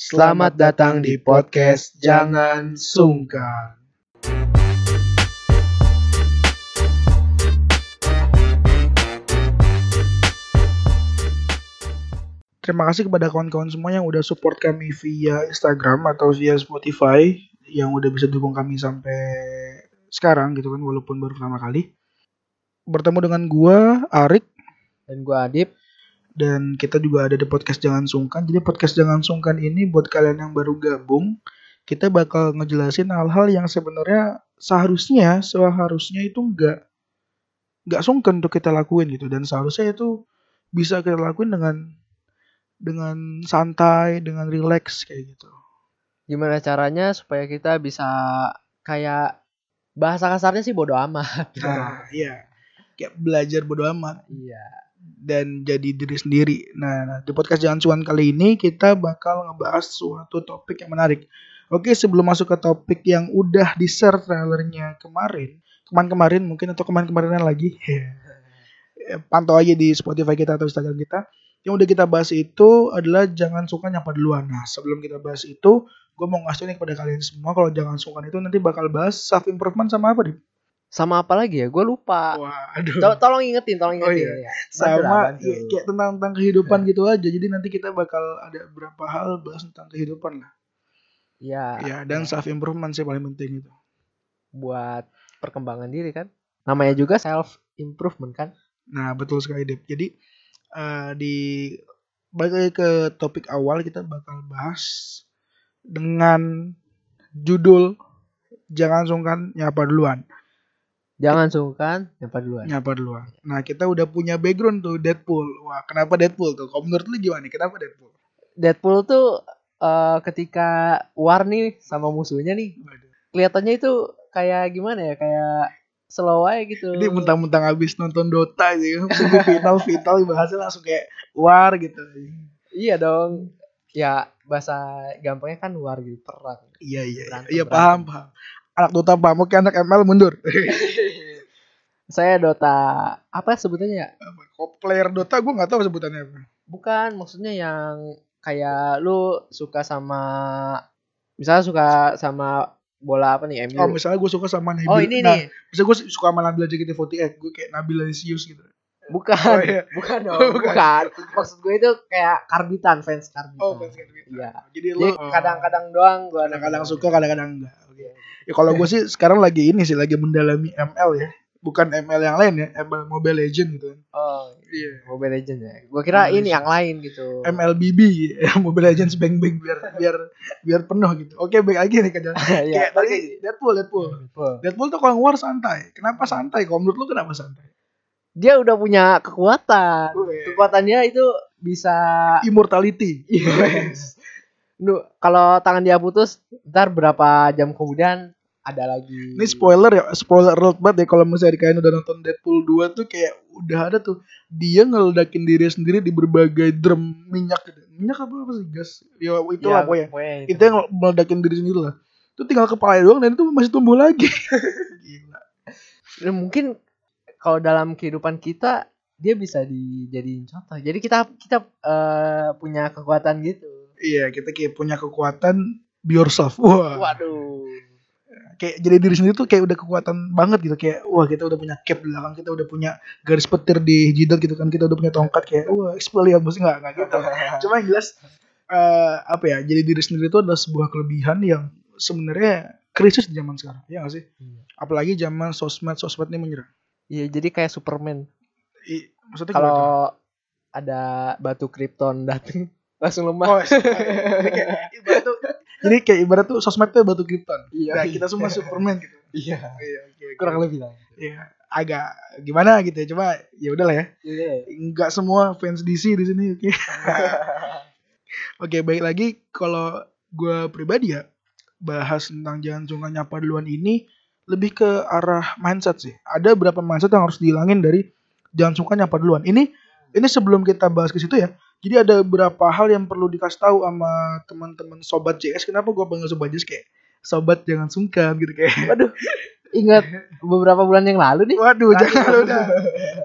Selamat datang di podcast Jangan Sungkan. Terima kasih kepada kawan-kawan semua yang udah support kami via Instagram atau via Spotify yang udah bisa dukung kami sampai sekarang gitu kan walaupun baru pertama kali. Bertemu dengan gua Arik Dan gua Adip. Dan kita juga ada di podcast Jangan Sungkan. Jadi podcast Jangan Sungkan ini buat kalian yang baru gabung, kita bakal ngejelasin hal-hal yang sebenarnya seharusnya seharusnya itu enggak nggak sungkan untuk kita lakuin gitu dan seharusnya itu bisa kita lakuin dengan dengan santai, dengan relax kayak gitu. Gimana caranya supaya kita bisa kayak bahasa kasarnya sih bodo amat. Nah, iya. Kayak belajar bodo amat Iya. Dan jadi diri sendiri. Nah, nah, di podcast Jangan Cuan kali ini kita bakal ngebahas suatu topik yang menarik. Oke, sebelum masuk ke topik yang udah di-share trailernya kemarin, kemarin-kemarin mungkin atau kemarin-kemarin lagi, eh, pantau aja di Spotify kita atau Instagram kita. Yang udah kita bahas itu adalah jangan suka nyapa duluan. Nah, sebelum kita bahas itu, gue mau ngasih nih kepada kalian semua kalau jangan suka itu nanti bakal bahas self improvement sama apa nih? Sama apa lagi ya? Gue lupa. Wah, aduh. Tol- tolong ingetin, tolong Oh, ingetin. iya. ya. Sama ya, kayak tentang tentang kehidupan gitu aja jadi nanti kita bakal ada beberapa hal bahas tentang kehidupan lah Iya. ya dan self improvement sih paling penting itu Buat perkembangan diri kan. Namanya juga self improvement kan. nah betul sekali Dep jadi eh, di balik lagi ke topik awal kita bakal bahas dengan judul jangan sungkan nyapa duluan Jangan sungkan nyapa duluan. nyapa duluan nah kita udah punya background tuh Deadpool wah kenapa Deadpool tuh kalau menurut lu gimana nih kenapa Deadpool Deadpool tuh eh, ketika war nih sama musuhnya nih, kelihatannya itu kayak gimana ya? Kayak slow aja gitu. Jadi mentang-mentang habis nonton Dota gitu, final vital bahasnya langsung kayak war gitu. Iya dong. Ya bahasa gampangnya kan war gitu perang. Iya iya. Berantem, Iya berantem. paham paham. Anak Dota paham, oke anak ML mundur. Saya Dota apa sebutannya ya? Kok player Dota gue nggak tahu sebutannya apa. Bukan maksudnya yang kayak lu suka sama misalnya suka sama bola apa nih MU. Oh misalnya gue suka sama Nabil. Oh, ini nah, nih. Misalnya gue suka sama Nabila JKT48, gue kayak Nabila Lisius gitu. Bukan. Oh, iya. Bukan dong. Oh, bukan. bukan. Maksud gue itu kayak karbitan fans karbitan. Oh fans gitu. Iya. Jadi Jadi lu kadang-kadang doang gue kadang-kadang suka, kadang-kadang enggak. Ya kalau gue sih sekarang lagi ini sih lagi mendalami ML ya. Bukan ML yang lain ya, ML Mobile Legend gitu. Oh, Iya. Mobile Legends ya. Gue kira Mobile ini yang lain gitu. MLBB Mobile Legends bang bang biar biar biar penuh gitu. Oke baik lagi nih. Iya, Kayak tadi Deadpool Deadpool. Betul. Deadpool tuh kalau ngeluar santai. Kenapa santai? Kalau menurut lu kenapa santai? Dia udah punya kekuatan. Weh. Kekuatannya itu bisa Immortality. Yes. Nu, kalau tangan dia putus, ntar berapa jam kemudian ada lagi. Ini spoiler ya, spoiler alert banget ya kalau misalnya kalian udah nonton Deadpool 2 tuh kayak udah ada tuh dia ngeledakin diri sendiri di berbagai drum minyak gitu. Minyak apa apa sih gas? Ya itu lah pokoknya. itu. Itu yang meledakin diri sendiri lah. Itu tinggal kepala doang dan itu masih tumbuh lagi. Gila. Dan mungkin kalau dalam kehidupan kita dia bisa dijadiin contoh. Jadi kita kita eh, punya kekuatan gitu. Iya, kita kayak punya kekuatan be yourself. Wah. Waduh. Kayak jadi diri sendiri tuh kayak udah kekuatan banget gitu. Kayak wah kita udah punya cap di belakang, kita udah punya garis petir di jidat gitu kan. Kita udah punya tongkat kayak wah Expelliarmus enggak enggak gitu. Cuma yang jelas eh, apa ya? Jadi diri sendiri itu adalah sebuah kelebihan yang sebenarnya krisis di zaman sekarang. Ya nggak sih? Iya. Apalagi zaman sosmed sosmed ini menyerang. Iya, jadi kayak Superman. I, maksudnya? Kalau ada batu Krypton datang langsung lemah. Oh, jadi kayak ibarat tuh jadi kayak ibarat tuh sosmed tuh batu krypton. Iya. Nah, kita semua Superman gitu. Iya. Iya, oke, oke. Kurang lebih lah. Iya, agak gimana gitu ya. Cuma ya udahlah ya. Iya. Enggak semua fans DC di sini, oke. Oke, baik lagi kalau gue pribadi ya bahas tentang jangan sungkan nyapa duluan ini lebih ke arah mindset sih. Ada beberapa mindset yang harus dihilangin dari jangan sungkan nyapa duluan. Ini ini sebelum kita bahas ke situ ya. Jadi ada beberapa hal yang perlu dikasih tahu sama teman-teman sobat JS. Kenapa gue panggil sobat JS kayak sobat jangan sungkan gitu kayak. Waduh. Ingat beberapa bulan yang lalu nih. Waduh, jangan udah.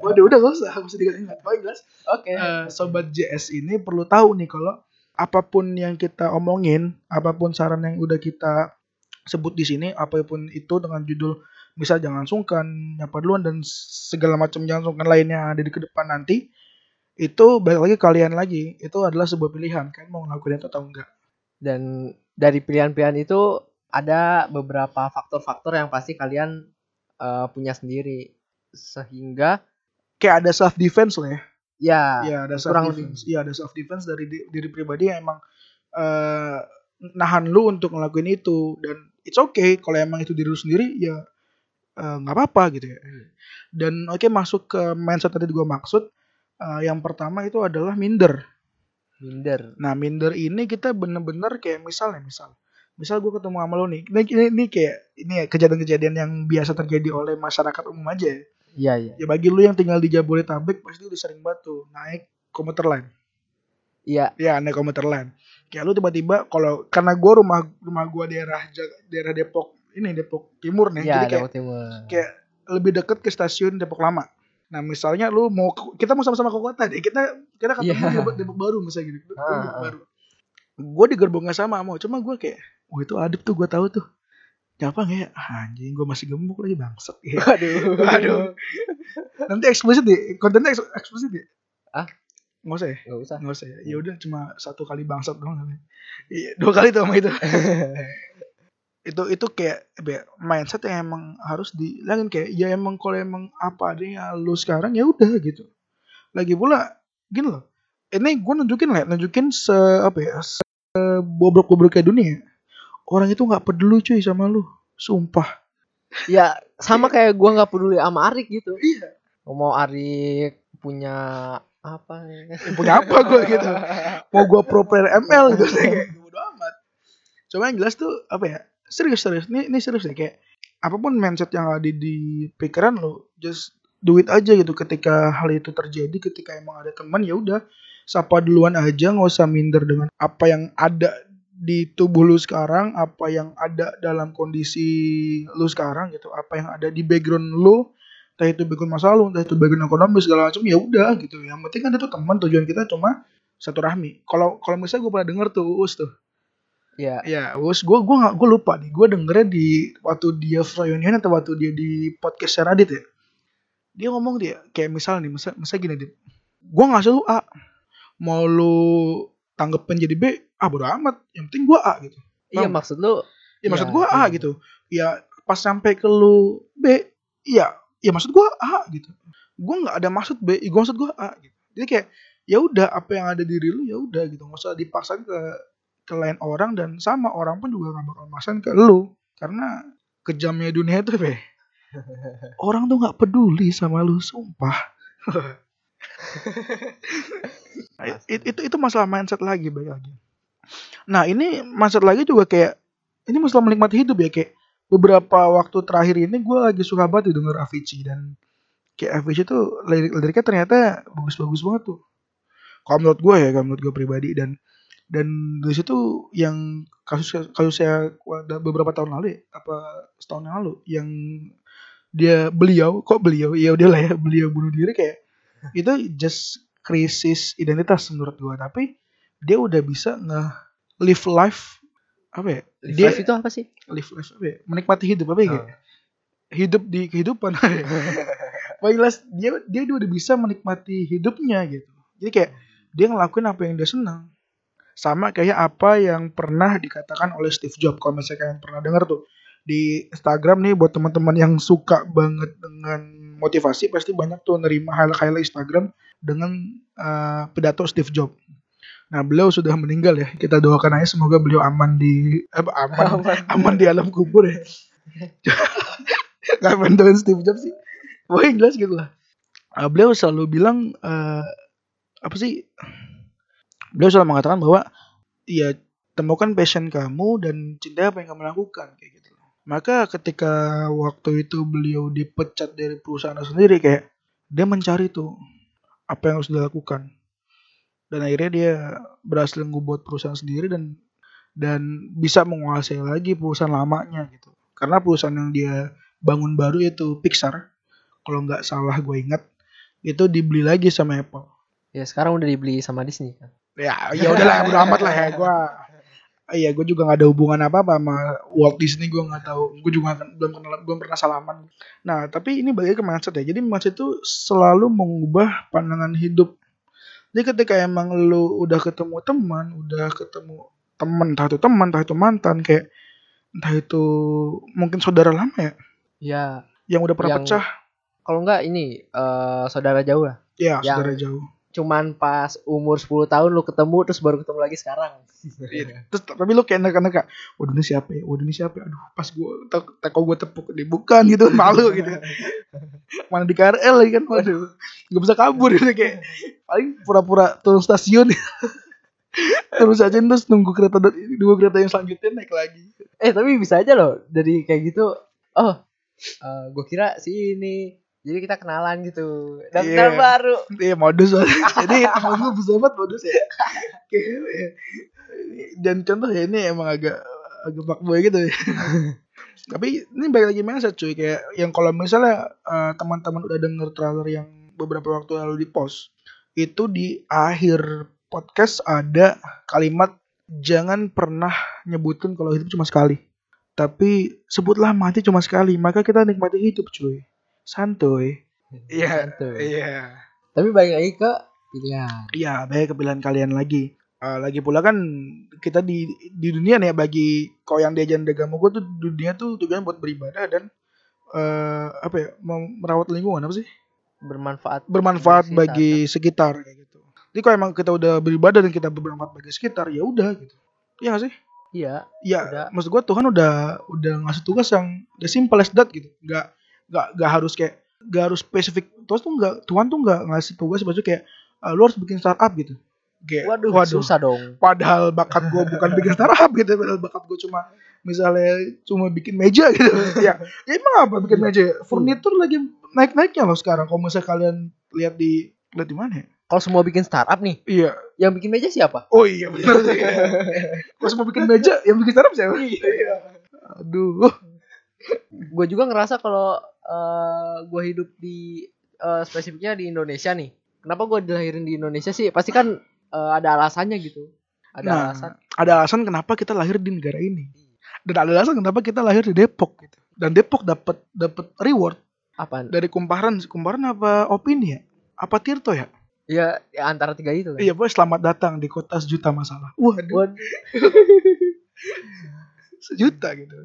Waduh, udah gak usah, gak usah diingat-ingat. Pokoknya jelas Oke. eh, sobat JS ini perlu tahu nih kalau apa pun yang kita omongin, apa pun saran yang udah kita sebut di sini, apa pun itu dengan judul misal jangan sungkan, nyapa duluan dan segala macam jangan sungkan lainnya ada di ke depan nanti, itu balik lagi kalian lagi, itu adalah sebuah pilihan, kalian mau ngelakuin itu atau enggak. Dan dari pilihan-pilihan itu ada beberapa faktor-faktor yang pasti kalian eh, punya sendiri sehingga Kayak ada self defense lah ya. ya Iya ada self defense. Iya ada self defense dari di- diri pribadi yang emang eh nahan lu untuk ngelakuin itu dan it's okay kalau emang itu diri lu sendiri ya eh, nggak apa-apa gitu ya. Dan oke masuk ke mindset tadi gua maksud eh, yang pertama itu adalah minder. minder. Nah minder ini kita bener-bener kayak misalnya misal misal gue ketemu sama lo nih ini, ini, ini kayak ini ya kejadian-kejadian yang biasa terjadi oleh masyarakat umum aja ya. Iya iya. ya bagi lu yang tinggal di Jabodetabek pasti udah sering tuh naik komuter lain Iya. ya naik komuter lain kayak lu tiba-tiba kalau karena gua rumah rumah gua daerah daerah Depok ini Depok Timur nih Iya, jadi kayak Depok Timur. kayak lebih deket ke stasiun Depok Lama nah misalnya lu mau kita mau sama-sama ke kota deh kita kita ketemu Iya. di Depok, Baru misalnya gitu Ah, Depok ah. Baru gue di gerbongnya sama mau cuma gue kayak wah itu adep tuh gue tahu tuh Siapa ya? Ah, Anjing, gue masih gemuk lagi bangsat. Ya. Waduh. Waduh. Nanti eksplisit deh, kontennya eks- eksplisit deh. Ah? Nggak usah ya? Nggak usah. Nggak usah ya. Ya udah cuma satu kali bangsat doang. Iya, dua kali tuh sama itu. itu itu kayak ya, mindset yang emang harus dihilangin kayak ya emang kalau emang apa adanya lu sekarang ya udah gitu. Lagi pula gini loh. Ini gue nunjukin lah, nunjukin se apa ya, se bobrok-bobroknya dunia. Orang itu nggak peduli cuy sama lu, sumpah. ya sama kayak gua nggak peduli sama Arik gitu. Iya. Mau Arik punya apa? Punya apa gue gitu? Mau gue pro player ML gitu kayak bodo amat. Cuma yang jelas tuh apa ya? Serius serius. Ini ini serius deh kayak apa pun mindset yang ada di pikiran lo, just do it aja gitu. Ketika hal itu terjadi, ketika emang ada teman ya udah sapa duluan aja, nggak usah minder dengan apa yang ada di tubuh lu sekarang, apa yang ada dalam kondisi lu sekarang gitu, apa yang ada di background lu, entah itu background masa lalu, entah itu background ekonomi segala macam ya udah gitu. Yang penting kan itu teman tujuan kita cuma satu rahmi. Kalau kalau misalnya gue pernah denger tuh Uus tuh, Ya, ya Uus gue gue nggak gue lupa nih, gue dengernya di waktu dia reunion atau waktu dia di podcast Radit ya, dia ngomong dia kayak misal nih, misal, misal gini dia, gue ngasih lu A, mau lu tanggepin jadi B, ah bodo amat, yang penting gue A gitu. iya Paham? maksud lu Ya maksud Ya, gue A iya. gitu. Ya pas sampai ke lu B, iya, ya maksud gue A gitu. Gue nggak ada maksud B, gue maksud gue A gitu. Jadi kayak ya udah apa yang ada di diri lu ya udah gitu. Nggak usah dipaksain ke ke lain orang dan sama orang pun juga nggak bakal maksain ke lu karena kejamnya dunia itu be. Orang tuh nggak peduli sama lu, sumpah. Nah, it- itu itu masalah mindset lagi baik lagi. Nah ini mindset lagi juga kayak ini masalah menikmati hidup ya kayak beberapa waktu terakhir ini gue lagi suka banget denger Avicii dan kayak Avicii tuh lirik liriknya ternyata bagus-bagus banget tuh. Kalau menurut gue ya, kalau menurut gue pribadi dan dan dari situ yang kasus kasus saya ada beberapa tahun lalu ya, apa setahun yang lalu yang dia beliau kok beliau? Ya udahlah ya beliau bunuh diri kayak itu just krisis identitas menurut gua. Tapi dia udah bisa nge live life apa ya? Live dia life itu apa sih? live life apa ya? Menikmati hidup apa ya kayak Oh. hidup di kehidupan Paling jelas dia dia udah bisa menikmati hidupnya gitu. Jadi kayak dia ngelakuin apa yang dia senang sama kayak apa yang pernah dikatakan oleh Steve Jobs kalau misalnya kalian pernah dengar tuh di Instagram nih buat teman-teman yang suka banget dengan motivasi pasti banyak tuh nerima highlight-highlight Instagram dengan eh, pidato Steve Jobs. Nah beliau sudah meninggal ya kita doakan aja semoga beliau aman di eh, aman aman di alam kubur ya. Gak pengen Steve Jobs sih. Pokoknya jelas gitu lah. Uh, beliau selalu bilang eh, apa sih? Beliau selalu mengatakan bahwa ya temukan passion kamu dan cintai apa yang kamu lakukan kayak gitu. Maka ketika waktu itu beliau dipecat dari perusahaan sendiri kayak dia mencari tuh apa yang harus dilakukan. Dan akhirnya dia berhasil ngebuat perusahaan sendiri dan dan bisa menguasai lagi perusahaan lamanya gitu. Karena perusahaan yang dia bangun baru itu Pixar. Kalau nggak salah gue ingat itu dibeli lagi sama Apple. Ya sekarang udah dibeli sama Disney kan. Ya, ya udahlah, udah amat lah ya gua. Iya, gue juga gak ada hubungan apa apa sama Walt Disney. Gue nggak tahu. Gue juga belum kenal, belum pernah salaman. Nah, tapi ini balik ke mindset ya. Jadi mindset itu selalu mengubah pandangan hidup. Jadi ketika emang lu udah ketemu teman, udah ketemu teman, entah itu teman, entah itu mantan, kayak entah itu mungkin saudara lama ya, Ya, yang udah pernah Yang- pecah, kalau enggak ini eh saudara jauh lah. ya yang- saudara jauh. Cuman pas umur 10 tahun lu ketemu terus baru ketemu lagi sekarang. Terus tapi lu kayak neka-neka, waduh ini siapa ya? Waduh ini siapa ya? Aduh pas gue teko gue tepuk dia bukan gitu malu gitu. Mana di KRL lagi kan waduh. Gak bisa kabur gitu kayak paling pura-pura turun stasiun. terus aja terus nunggu kereta nunggu kereta yang selanjutnya naik lagi. Eh tapi bisa aja loh dari kayak gitu. Oh, gue kira si ini. Jadi kita kenalan gitu. Dan Iya. baru. Iya modus banget. Jadi temen gue bisa banget modus ya. Dan contoh ya ini emang agak agak fuckboy gitu ya. Tapi ini balik lagi mindset cuy kayak yang kalau misalnya eh, teman-teman udah denger trailer yang beberapa waktu lalu di post itu di akhir podcast ada kalimat jangan pernah nyebutin kalau hidup cuma sekali. Tapi sebutlah mati cuma sekali, maka kita nikmati hidup cuy. Santuy. Iya, Santuy. iya. Tapi balik lagi ke pilihan. Iya, baik kepilan kalian lagi. Eh, lagi pula kan kita di di dunia nih ya bagi kau yang diajarin agama gue tuh dunia tuh tujuan buat beribadah dan eh apa ya merawat lingkungan apa sih Bermanfaat. bermanfaat Bagi bagi sekitar kayak gitu. Jadi kalau emang kita udah beribadah dan kita bermanfaat bagi sekitar ya udah gitu. Iya gak sih? Iya. Iya, maksud gue Tuhan udah udah ngasih tugas yang udah simple as that gitu. Gak gak gak harus kayak gak harus spesifik. Terus tuh nggak Tuhan tuh nggak ngasih tugas maksudnya kayak "Ah, lu harus bikin startup gitu. Kayak, Waduh, susah dong. Padahal bakat gue bukan bikin startup gitu. Padahal bakat gue cuma misalnya cuma bikin meja gitu. ya, ya emang apa bikin meja? Furnitur lagi naik-naiknya loh sekarang. Kalau misalnya kalian lihat di lihat di mana ya? Kalau semua bikin startup nih, Iya. yang bikin meja siapa? Oh iya benar sih. Kalau semua bikin meja, yang bikin startup siapa? Iya. Aduh. Gue juga ngerasa kalau eh gue hidup di eh, spesifiknya di Indonesia nih. Kenapa gue dilahirin di Indonesia sih? Pasti kan eh, ada alasannya gitu. Ada Nah, alasan. ada alasan kenapa kita lahir di negara ini. Dan ada alasan kenapa kita lahir di Depok gitu. Dan Depok dapat dapat reward Apa? dari kumparan kumparan apa opini ya? Apa Tirto ya? Ya, ya antara tiga itu kan. Iya, pokoknya selamat datang di kota sejuta masalah. Waduh, Waduh. sejuta gitu.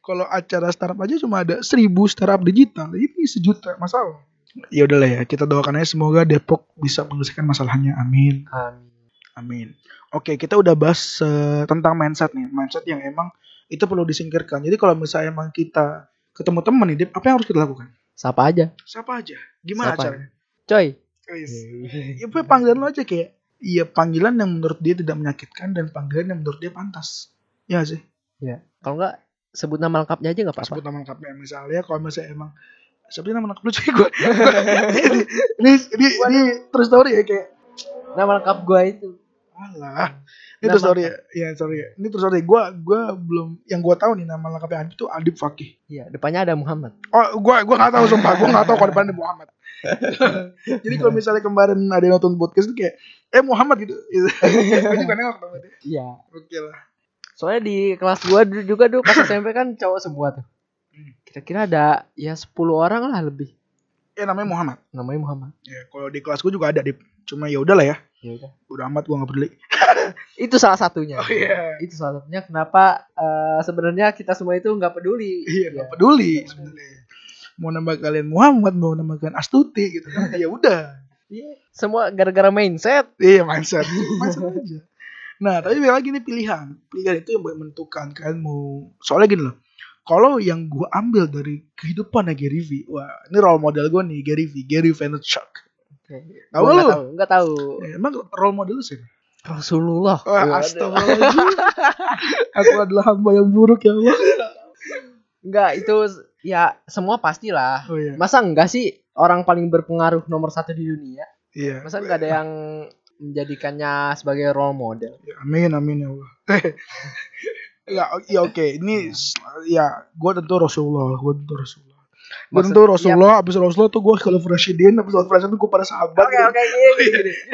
Kalau acara startup aja cuma ada seribu startup digital, ini sejuta masalah. Ya udahlah ya, kita doakan aja semoga Depok bisa menyelesaikan masalahnya. Amin. Amin. Amin. Oke, kita udah bahas eh, tentang mindset nih. Mindset yang emang itu perlu disingkirkan. Jadi kalau misalnya emang kita ketemu temen nih, Dep, apa yang harus kita lakukan? Sapa aja. Siapa aja? Gimana Siapa? caranya? Coy. Wis. Ya panggilan lo aja kayak Iya panggilan yang menurut dia tidak menyakitkan dan panggilan yang menurut dia pantas. Ya nggak sih. Ya. Kalau enggak sebut nama lengkapnya aja enggak apa-apa. Sebut nama lengkapnya misalnya kalau misalnya emang seperti nama lengkap lu cuy gue. ini, ini ini ini terus story ya kayak Nama lengkap gue itu. Alah. Ini terus story ya. Iya sorry ya. Ini terus story. Gue gue belum yang gue tahu nih nama lengkapnya Adip itu Adip Fakih. Iya, depannya ada Muhammad. Oh, gua gua nggak tahu sumpah, gua nggak tahu kalau depannya Muhammad. Jadi kalau misalnya kemarin ada yang nonton podcast itu kayak eh Muhammad gitu. Gue juga nengok dong berarti. Iya. Oke lah. Soalnya di kelas gua juga dulu pas SMP kan cowok semua tuh. Hmm. Kira-kira ada ya 10 orang lah lebih. Ya namanya Muhammad. Namanya Muhammad. Ya kalau di kelas gue juga ada Dip. Cuma ya udahlah ya. Ya udah. Udah amat gua nggak peduli. Itu salah satunya. Oh iya. Itu salah satunya kenapa eh, sebenarnya kita semua itu nggak peduli. Iya Ya. nggak peduli sebenarnya. Mau nama kalian Muhammad, mau nama kalian Astuti gitu kan. Ya udah. Iya. Semua gara-gara mindset. Iya mindset. mindset aja. Nah tapi balik lagi nih pilihan. Pilihan itu yang menentukan kalian mau. Soalnya gini loh. Kalau yang gue ambil dari kehidupannya Gary V. Wah ini role model gue nih Gary V. Gary Vaynerchuk. Tahu Gua lu? tahu, nggak tahu. Ya, emang role model lu siapa? Rasulullah. Wah astagfirullahaladzim. Aku adalah hamba yang buruk ya Allah. Enggak, itu ya semua pastilah. Oh iya. Masa enggak sih orang paling berpengaruh nomor satu di dunia? Iya. Masa enggak ada yang menjadikannya sebagai role model? Ya, amin amin ya Allah. ya, ya oke ini ya gue tentu Rasulullah, gue tentu Rasulullah. Maksud- tuh Rasulullah, abis Rasulullah tuh gue kalau Rashidin, abis Rashidin tuh gue pada sahabat. Oke oke gini.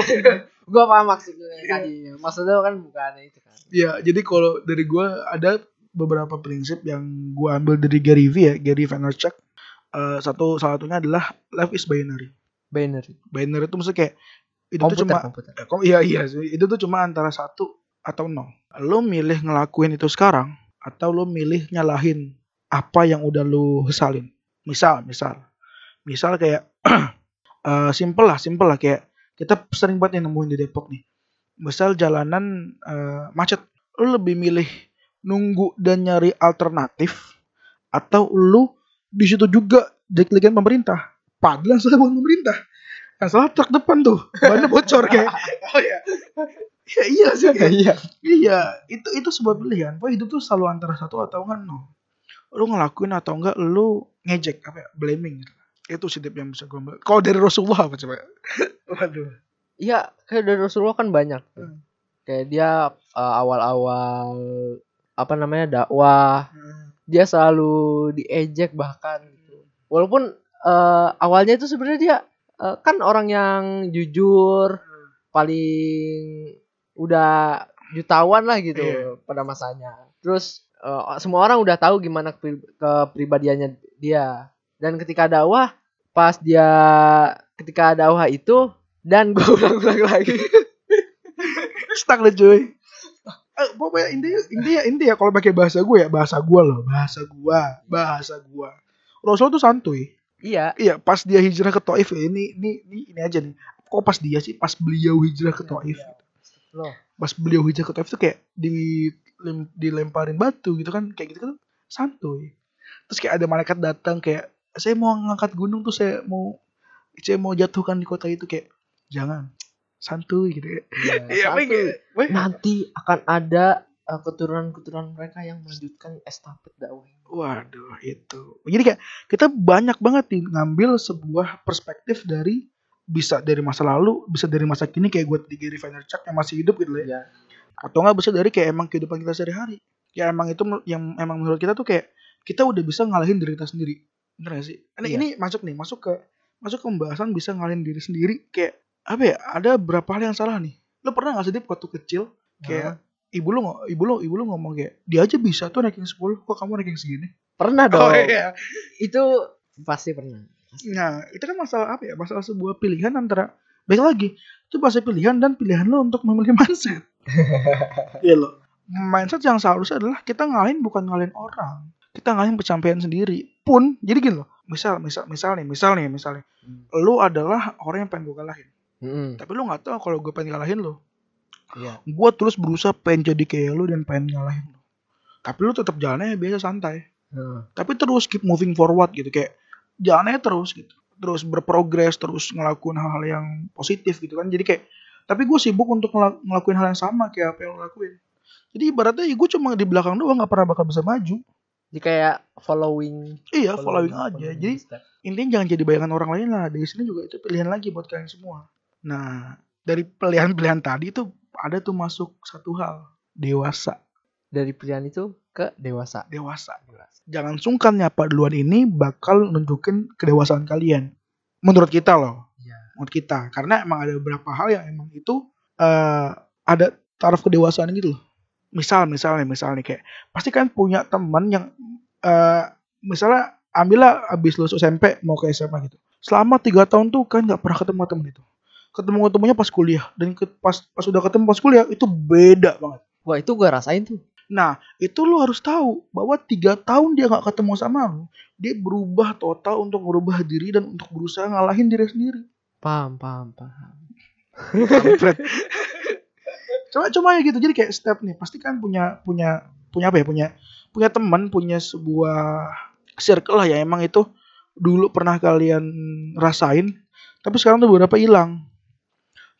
Gue paham maksudnya tadi. Maksudnya kan bukan itu kan. Iya, jadi kalau dari gue ada beberapa prinsip yang gue ambil dari Gary V ya, Gary Vaynerchuk. Eh, satu salah satunya adalah life is binary. Binary. Binary itu maksudnya kayak itu tuh Komputer cuma komputer. Eh, kok iya iya itu tuh cuma antara satu atau nol. Lo milih ngelakuin itu sekarang atau lo milih nyalahin apa yang udah lo sesalin. Misal, misal, misal kayak eh simple lah, simple lah kayak kita sering banget yang nemuin di Depok nih. Misal jalanan eh, macet, lo lebih milih nunggu dan nyari alternatif atau lo di situ juga diklikin pemerintah. Padahal salah bukan pemerintah. Yang salah truk depan tuh, bannya bocor kayak. Oh ya. Ya iya sih. kayak- Iya. Iya, itu itu sebuah pilihan. Pokoknya hidup tuh selalu antara satu atau enggak nol. Lu ngelakuin atau enggak lu ngejek apa ya, blaming. Itu sih yang bisa gue ambil. Kalau dari Rasulullah apa coba? Waduh. Iya, kayak dari Rasulullah kan banyak. Hmm. Kayak dia uh, awal-awal apa namanya dakwah, dia selalu diejek bahkan gitu. Walaupun uh, awalnya itu sebenarnya dia uh, kan orang yang jujur, paling udah jutawan lah gitu Iya. pada masanya. Terus uh, semua orang udah tahu gimana kepri- kepribadiannya dia. Dan ketika dakwah, pas dia ketika dakwah itu dan gue ulang-ulang lagi. Stuck deh cuy. Eh, pokoknya intinya intinya intinya kalau pakai bahasa gue ya bahasa gue loh, bahasa gue, bahasa gue. Rasul tuh santuy. Iya, Iya, pas dia hijrah ke Taif ya, ini ini ini ini aja nih. Kok pas dia sih? Pas beliau hijrah ke Taif. Iya. loh. Pas beliau hijrah ke Taif tuh kayak di lem- dilemparin batu gitu kan, kayak gitu kan santuy. Terus kayak ada malaikat datang kayak saya mau ngangkat gunung tuh saya mau saya mau jatuhkan di kota itu kayak jangan santuy gitu ya. Iya, Iya, satu. weh. nanti akan ada uh, keturunan-keturunan mereka yang melanjutkan estafet dakwah. ini. Waduh, itu. Jadi kayak kita banyak banget nih ngambil sebuah perspektif dari bisa dari masa lalu, bisa dari masa kini kayak gue di Gary Vaynerchuk yang masih hidup gitu ya. Iya. Atau nggak bisa dari kayak emang kehidupan kita sehari-hari. Ya emang itu yang emang menurut kita tuh kayak kita udah bisa ngalahin diri kita sendiri. Bener gak sih? Ini, Iya. ini masuk nih, masuk ke masuk ke pembahasan bisa ngalahin diri sendiri kayak apa ya? Ada berapa hal yang salah nih. Lo pernah gak sih Dip, waktu kecil kayak ibu lu ibu lu ibu lu ngomong kayak dia aja bisa tuh ranking 10 kok kamu ranking segini Pernah dong. iya. Itu pasti pernah. Nah, itu kan masalah apa ya? Masalah sebuah pilihan antara baik lagi itu bahasa pilihan dan pilihan lo untuk memilih mindset. Iya loh. Mindset yang seharusnya adalah kita ngalahin bukan ngalahin orang. Kita ngalahin pencapaian sendiri. Pun jadi gini loh. Misal, misal, misal nih, misal nih, misalnya. Lu adalah orang yang pengen gue kalahin. Mm-mm. Tapi lu nggak tahu kalau gue pengen kalahin lo. Iya. Gue terus berusaha pengen jadi kayak lu dan pengen ngalahin lo. Tapi lu tetap jalannya biasa santai. Heeh. tapi terus keep moving forward gitu kayak jalannya terus gitu terus berprogres terus ngelakuin hal-hal yang positif gitu kan jadi kayak tapi gue sibuk untuk ngela- ngelakuin hal yang sama kayak apa yang lo lakuin jadi ibaratnya ya gue cuma di belakang doang nggak pernah bakal bisa maju Jadi kayak following. iya following aja following jadi step. intinya jangan jadi bayangan orang lain lah dari sini juga itu pilihan lagi buat kalian semua nah dari pilihan-pilihan tadi tuh ada tuh masuk satu hal dewasa dari pilihan itu ke dewasa. dewasa jangan sungkan nyapa duluan ini bakal nunjukin kedewasaan kalian. Menurut kita loh. Iya. Menurut kita. Karena emang ada beberapa hal yang emang itu eh ada taraf kedewasaan gitu loh. Misal, misalnya, misalnya kayak pasti kan punya teman yang eh misalnya ambillah abis lulus SMP mau ke SMA gitu. Selama tiga tahun tuh kan nggak pernah ketemu temen itu. Ketemu ketemunya pas kuliah dan ke- pas pas udah ketemu pas kuliah itu beda banget. Wah itu gue rasain tuh. Nah, itu lu harus tahu bahwa tiga tahun dia nggak ketemu sama lu, dia berubah total untuk merubah diri dan untuk berusaha ngalahin diri sendiri. Paham, paham, paham. Cuma cuma ya gitu. Jadi kayak step nih, pasti kan punya punya punya apa ya? Punya punya teman, punya sebuah circle lah ya emang itu dulu pernah kalian rasain, tapi sekarang tuh beberapa hilang.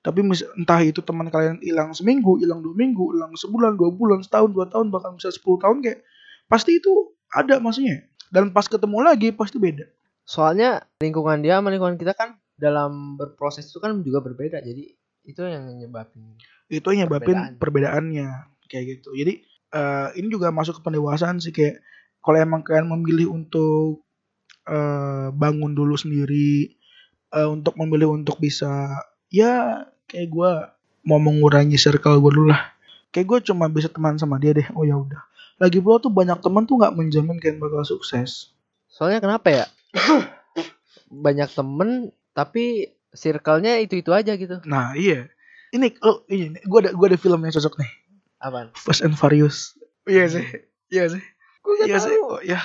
Tapi entah itu teman kalian hilang seminggu, hilang dua minggu, hilang sebulan, dua bulan, setahun, dua tahun, bahkan bisa 10 tahun kayak pasti itu ada maksudnya. Dan pas ketemu lagi pasti beda. Soalnya lingkungan dia sama lingkungan kita kan dalam berproses itu kan juga berbeda. Jadi itu yang nyebabin. Itu yang nyebabin Perbedaan. perbedaannya kayak gitu. Jadi eh, ini juga masuk ke pendewasaan sih kayak kalau emang kalian memilih untuk eh, bangun dulu sendiri eh, untuk memilih untuk bisa ya kayak gue mau mengurangi circle gue dulu lah. Kayak gue cuma bisa teman sama dia deh. Oh ya udah. Lagi pula tuh banyak teman tuh nggak menjamin kalian bakal sukses. Soalnya kenapa ya? Banyak temen tapi circle-nya itu-itu aja gitu. nah iya. Ini oh ini. Gue ada gue ada film yang cocok nih. Apaan? Fast and Furious. Iya sih. Iya sih. Iya sih, oh, ya.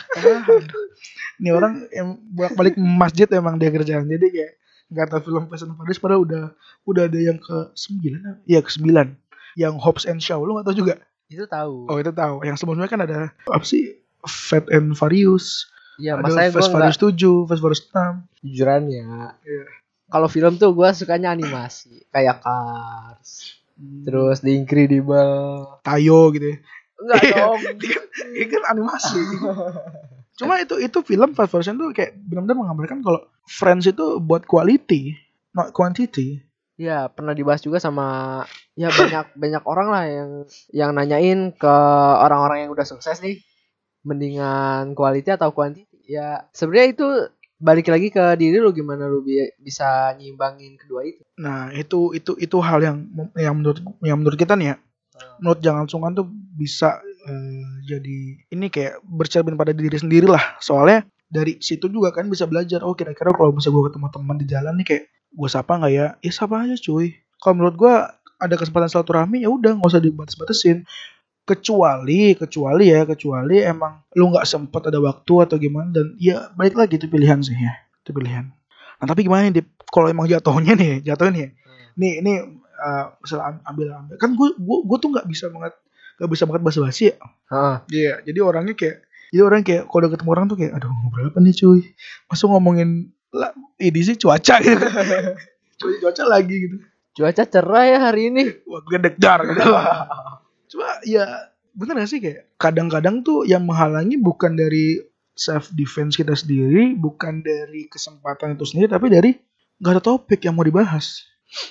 Ini orang yang bolak balik masjid emang dia kerjaan. Jadi kayak nggak tahu film Fast and Furious padahal udah udah ada yang ke sembilan, iya ke sembilan. Yang Hobbs and Shaw lu nggak tahu juga? Itu tahu. Oh itu tahu. Yang sebelumnya kan ada apa sih? Fat and Furious. Iya, ada masanya gue Fast Furious 7, Fast Furious 6. jujuran ya. Iya. Kalau film tuh gue sukanya animasi, kayak Cars, terus The Incredible. Tayo gitu ya. Enggak Iya. dong. Ini kan animasi. Cuma itu itu film Fast Furious tuh kayak benar-benar menggambarkan kalau Friends itu buat quality, not quantity. Ya pernah dibahas juga sama ya banyak banyak orang lah yang yang nanyain ke orang-orang yang udah sukses nih mendingan quality atau quantity ya sebenarnya itu balik lagi ke diri lu gimana lu bi- bisa nyimbangin kedua itu Nah, itu itu itu hal yang yang menurut yang menurut kita nih ya. Menurut jangan sungkan tuh bisa eh, jadi ini kayak bercermin pada diri sendiri lah. Soalnya dari situ juga kan bisa belajar. Oh, kira-kira kalau misalnya gue ketemu teman di jalan nih kayak gue sapa nggak ya? Ya sapa aja cuy. Kalau menurut gue ada kesempatan silaturahmi ya udah nggak usah dibatas-batasin. Kecuali, kecuali ya, kecuali emang lu nggak sempet ada waktu atau gimana dan ya balik lagi itu pilihan sih ya, itu pilihan. Nah tapi gimana nih, kalau emang jatuhnya nih, jatuhnya nih, nih ini uh, misalnya am- ambil ambil kan gue gue gue tuh nggak bisa banget nggak bisa banget bahasa basi ya Heeh. iya jadi orangnya kayak jadi orang kayak kalau ketemu orang tuh kayak aduh ngobrol apa nih cuy? Masa ngomongin lah ini sih cuaca gitu. Cuaca cuaca lagi gitu. Cuaca cerah ya hari ini. Wah gue deg-dar gitu. Cuma ya bener gak sih kayak kadang-kadang tuh yang menghalangi bukan dari self defense kita sendiri bukan dari kesempatan itu sendiri tapi dari nggak ada topik yang mau dibahas.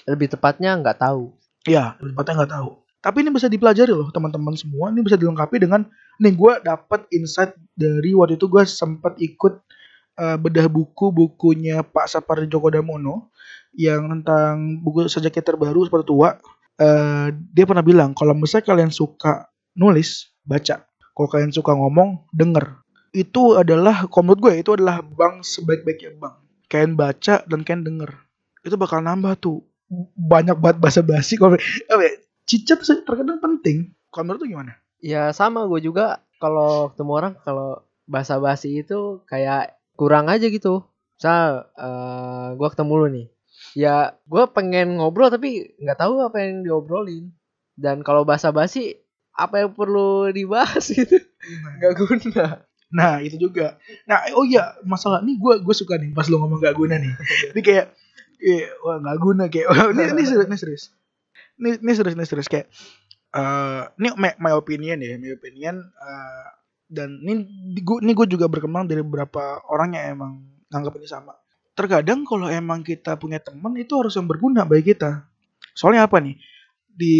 Lebih tepatnya nggak tahu. Ya, tempatnya nggak tahu. Tapi ini bisa dipelajari loh teman-teman semua. Ini bisa dilengkapi dengan nih gue dapat insight dari waktu itu gue sempat ikut eh, bedah buku bukunya Pak Sapardi Djoko Damono yang tentang buku sejak terbaru seperti tua. Eh, dia pernah bilang kalau misalnya kalian suka nulis baca, kalau kalian suka ngomong denger. Itu adalah, menurut gue itu adalah bank sebaik-baiknya bank. Kalian baca dan kalian denger. Itu bakal nambah tuh banyak banget bahasa basi kalau tuh terkadang penting. Kalau menurut lu gimana? Ya sama gue juga. Kalau ketemu orang kalau bahasa basi itu kayak kurang aja gitu. Misal eh gue ketemu lu nih. Ya gue pengen ngobrol tapi nggak tahu apa yang diobrolin. Dan kalau bahasa basi apa yang perlu dibahas gitu? Nggak guna. Nah itu juga. Nah oh iya masalah nih gue gue suka nih pas lu ngomong gak guna nih. Ini kayak eh, wah gak guna kayak wah, ini ini serius ini serius ini, serius ini serius. Kayak eh ini my, my opinion ya my opinion eh, dan ini gue ini gue juga berkembang dari beberapa orang yang emang nganggap ini sama. Terkadang kalau emang kita punya teman itu harus yang berguna bagi kita. Soalnya apa nih? Di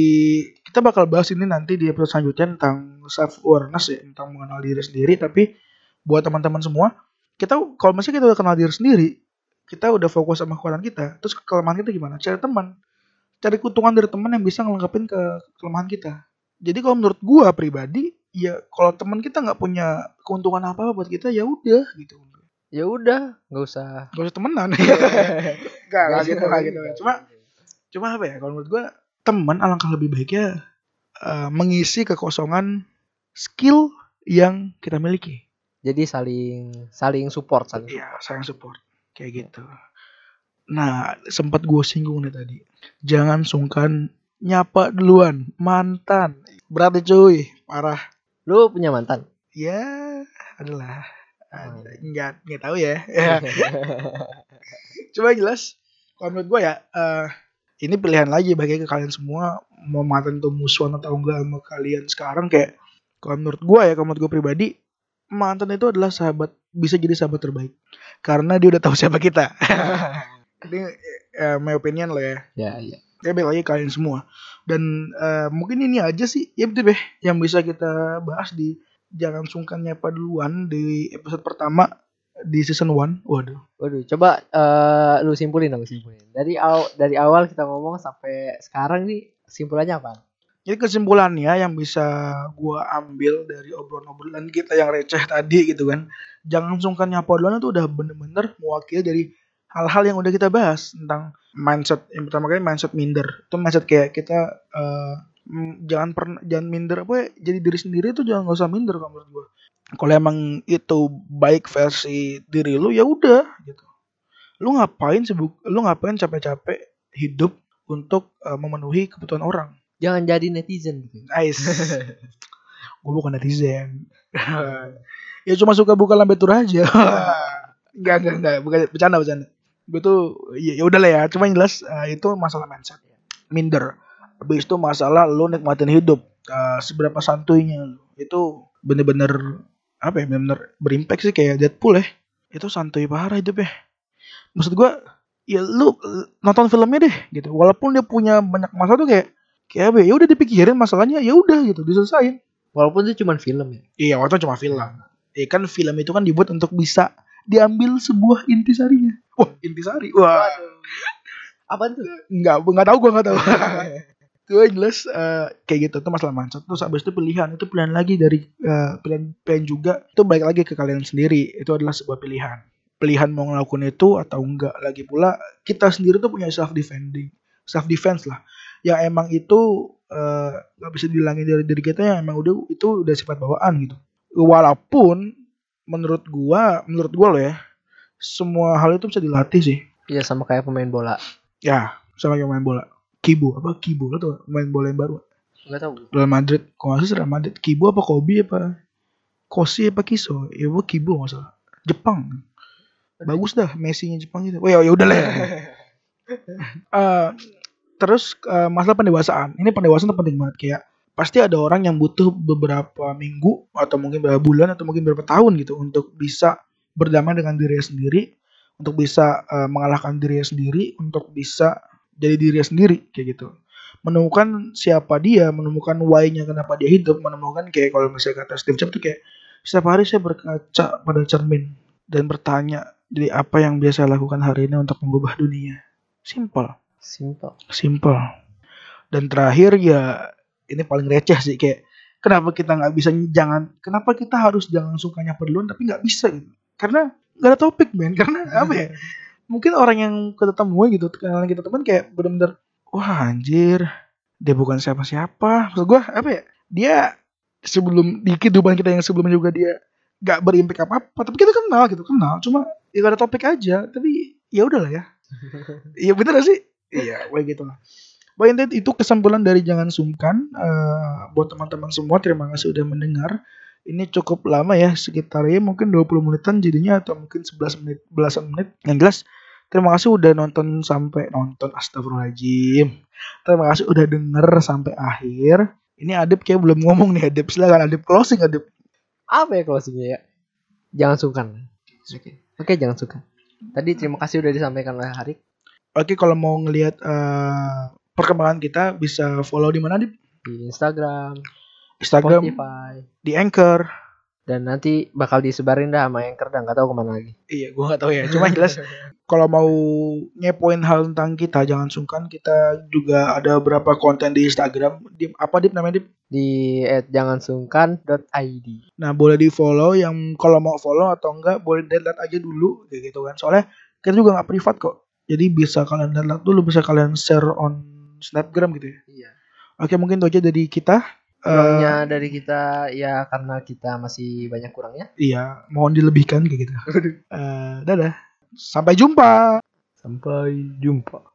kita bakal bahas ini nanti di episode selanjutnya tentang self awareness ya tentang mengenal diri sendiri. Tapi buat teman-teman semua kita kalau misalnya kita udah kenal diri sendiri kita udah fokus sama kekuatan kita terus kelemahan kita gimana? Cari teman cari keuntungan dari teman yang bisa ngelengkapin ke kelemahan kita jadi kalau menurut gua pribadi ya kalau teman kita nggak punya keuntungan apa apa buat kita ya udah gitu ya udah nggak usah gak usah temenan Gak, gak gitu, gak gitu. Cuma, cuma apa ya? Kalau menurut gue, teman alangkah lebih baiknya eh, mengisi kekosongan skill yang kita miliki. jadi saling saling support saling Iya, sayang support. Kayak gitu. Nah, sempat gue singgung nih tadi. Jangan sungkan nyapa duluan. Mantan. Berat ya cuy. Parah. lu punya mantan Ya, adalah. Hmm. Nggak, nggak tahu ya. Coba jelas. Kalau menurut gue ya, eh, ini pilihan lagi bagi ke kalian semua mau mantan itu musuhan atau enggak sama kalian sekarang kayak kalau menurut gue ya, kalau menurut gue pribadi mantan itu adalah sahabat bisa jadi sahabat terbaik karena dia udah tahu siapa kita. ini eh, my opinion loh ya. ya ya Ya balik lagi kalian semua. Dan eh, mungkin ini aja sih ya betul deh yang bisa kita bahas di jangan sungkan nyapa duluan di episode pertama di season 1. Waduh. Waduh, coba eh, lu simpulin dong simpulin. Dari aw dari awal kita ngomong sampai sekarang nih simpulannya apa? Jadi kesimpulannya yang bisa gua ambil dari obrolan-obrolan kita yang receh tadi gitu kan. Jangan sungkan nyapa duluan itu udah bener-bener mewakili dari hal-hal yang udah kita bahas tentang mindset. Yang pertama kali mindset minder. Itu mindset kayak kita mm, jangan pernah jangan minder apa ya, jadi diri sendiri itu jangan nggak usah minder kalau menurut gua. Kalau emang itu baik versi diri lu ya udah gitu. Lu ngapain sibuk lu ngapain capek-capek hidup untuk eh, memenuhi kebutuhan orang. Jangan jadi netizen. Nice. gue bukan netizen. ya cuma suka buka lambe tur aja. Enggak, enggak, enggak. Bukan bercanda, bercanda. Gue tuh ya, ya udah lah ya. Cuma yang jelas eh, itu masalah mindset. Minder. Habis itu masalah lu nikmatin hidup. Eh, seberapa santuinya. Itu bener-bener apa ya? Bener-bener berimpact sih kayak Deadpool ya. Itu santuy parah hidup ya. Maksud gue ya lu eh, nonton filmnya deh gitu. Walaupun dia punya banyak masalah tuh kayak kayak apa ya? Ya udah dipikirin masalahnya ya udah gitu diselesain. Walaupun itu cuma film ya. Iya, waktu cuma film. Ya kan film itu kan dibuat untuk bisa diambil sebuah intisarinya. Wah, intisari. Wah, Apa tuh? enggak, enggak tahu gua enggak tahu. itu jelas eh, kayak gitu itu masalah mindset. Terus abis itu pilihan, itu pilihan lagi dari eh, pilihan pilihan juga itu balik lagi ke kalian sendiri. Itu adalah sebuah pilihan. Pilihan mau ngelakuin itu atau enggak. Lagi pula kita sendiri tuh punya self defending, self defense lah. Yang emang itu eh, nggak bisa dihilangin dari diri kita yang emang udah itu udah sifat bawaan gitu. Walaupun menurut gua, menurut gua loh ya, semua hal itu bisa dilatih sih. Iya sama kayak pemain bola. Ya, sama kayak main bola. Kibo apa Kibo lo tuh main bola yang baru. Enggak tahu. Real Madrid, kalau nggak Real Madrid. Kibo apa Kobe apa Kosi apa Kiso? Ya gua Kibo nggak salah. Jepang. Bagus dah Messi-nya Jepang gitu. Oh ya ya udah lah ya. Eh, terus eh, masalah pendewasaan. Ini pendewasaan penting banget kayak pasti ada orang yang butuh beberapa minggu atau mungkin beberapa bulan atau mungkin beberapa tahun gitu untuk bisa berdamai dengan dirinya sendiri, untuk bisa eh, mengalahkan dirinya sendiri, untuk bisa jadi dirinya sendiri kayak gitu. Menemukan siapa dia, menemukan why-nya kenapa dia hidup, menemukan kayak kalau misalnya kata Steve Jobs tuh kayak setiap hari saya berkaca pada cermin dan bertanya jadi apa yang biasa saya lakukan hari ini untuk mengubah dunia. Simple Simple. simple dan terakhir ya ini paling receh sih kayak kenapa kita nggak bisa jangan kenapa kita harus jangan suka nyapa duluan tapi nggak bisa gitu karena nggak ada topik men karena apa ya mungkin orang yang kita temui gitu kenalan kita teman kayak bener-bener wah anjir dia bukan siapa-siapa maksud gua apa ya dia sebelum di kehidupan kita yang sebelumnya juga dia nggak berimpact apa apa tapi kita kenal gitu kenal cuma ya gak ada topik aja tapi ya udahlah ya Iya bener gak sih? Iya, kayak gitu lah. Intinya itu kesimpulan dari jangan sungkan. Eh, buat teman-teman semua, terima kasih udah mendengar. Ini cukup lama ya, sekitar ya mungkin 20 menitan jadinya atau mungkin 11 menit, belasan menit. Yang jelas, terima kasih udah nonton sampai nonton astagfirullahaladzim. Terima kasih udah denger sampai akhir. Ini Adip kayak belum ngomong nih Adip. Silakan Adip closing Adip. Apa ya closingnya ya? Jangan sungkan. Oke. Oke, jangan sungkan. Tadi terima kasih udah disampaikan oleh Harik Oke, kalau mau ngelihat eh, perkembangan kita bisa follow di mana Adip? di Instagram, Instagram, Spotify, di Anchor. dan nanti bakal disebarin dah sama Anchor dan nggak tahu ke mana lagi. Iya, gua nggak tahu ya. Cuma jelas kalau mau ngepoin hal tentang kita jangan sungkan kita juga ada beberapa konten di Instagram. Di apa Dip namanya Dip? di @jangansungkan.id. Nah, boleh di follow yang kalau mau follow atau enggak boleh lihat aja dulu kayak gitu kan. Soalnya kita juga nggak privat kok. Jadi bisa kalian lihat dulu, bisa kalian share on Snapgram gitu ya. Iya. Oke, mungkin itu aja dari kita. Eh, Kurangnya dari kita ya karena kita masih banyak kurangnya. iya, mohon dilebihkan kayak gitu. Eh, dadah. Sampai jumpa. Sampai jumpa.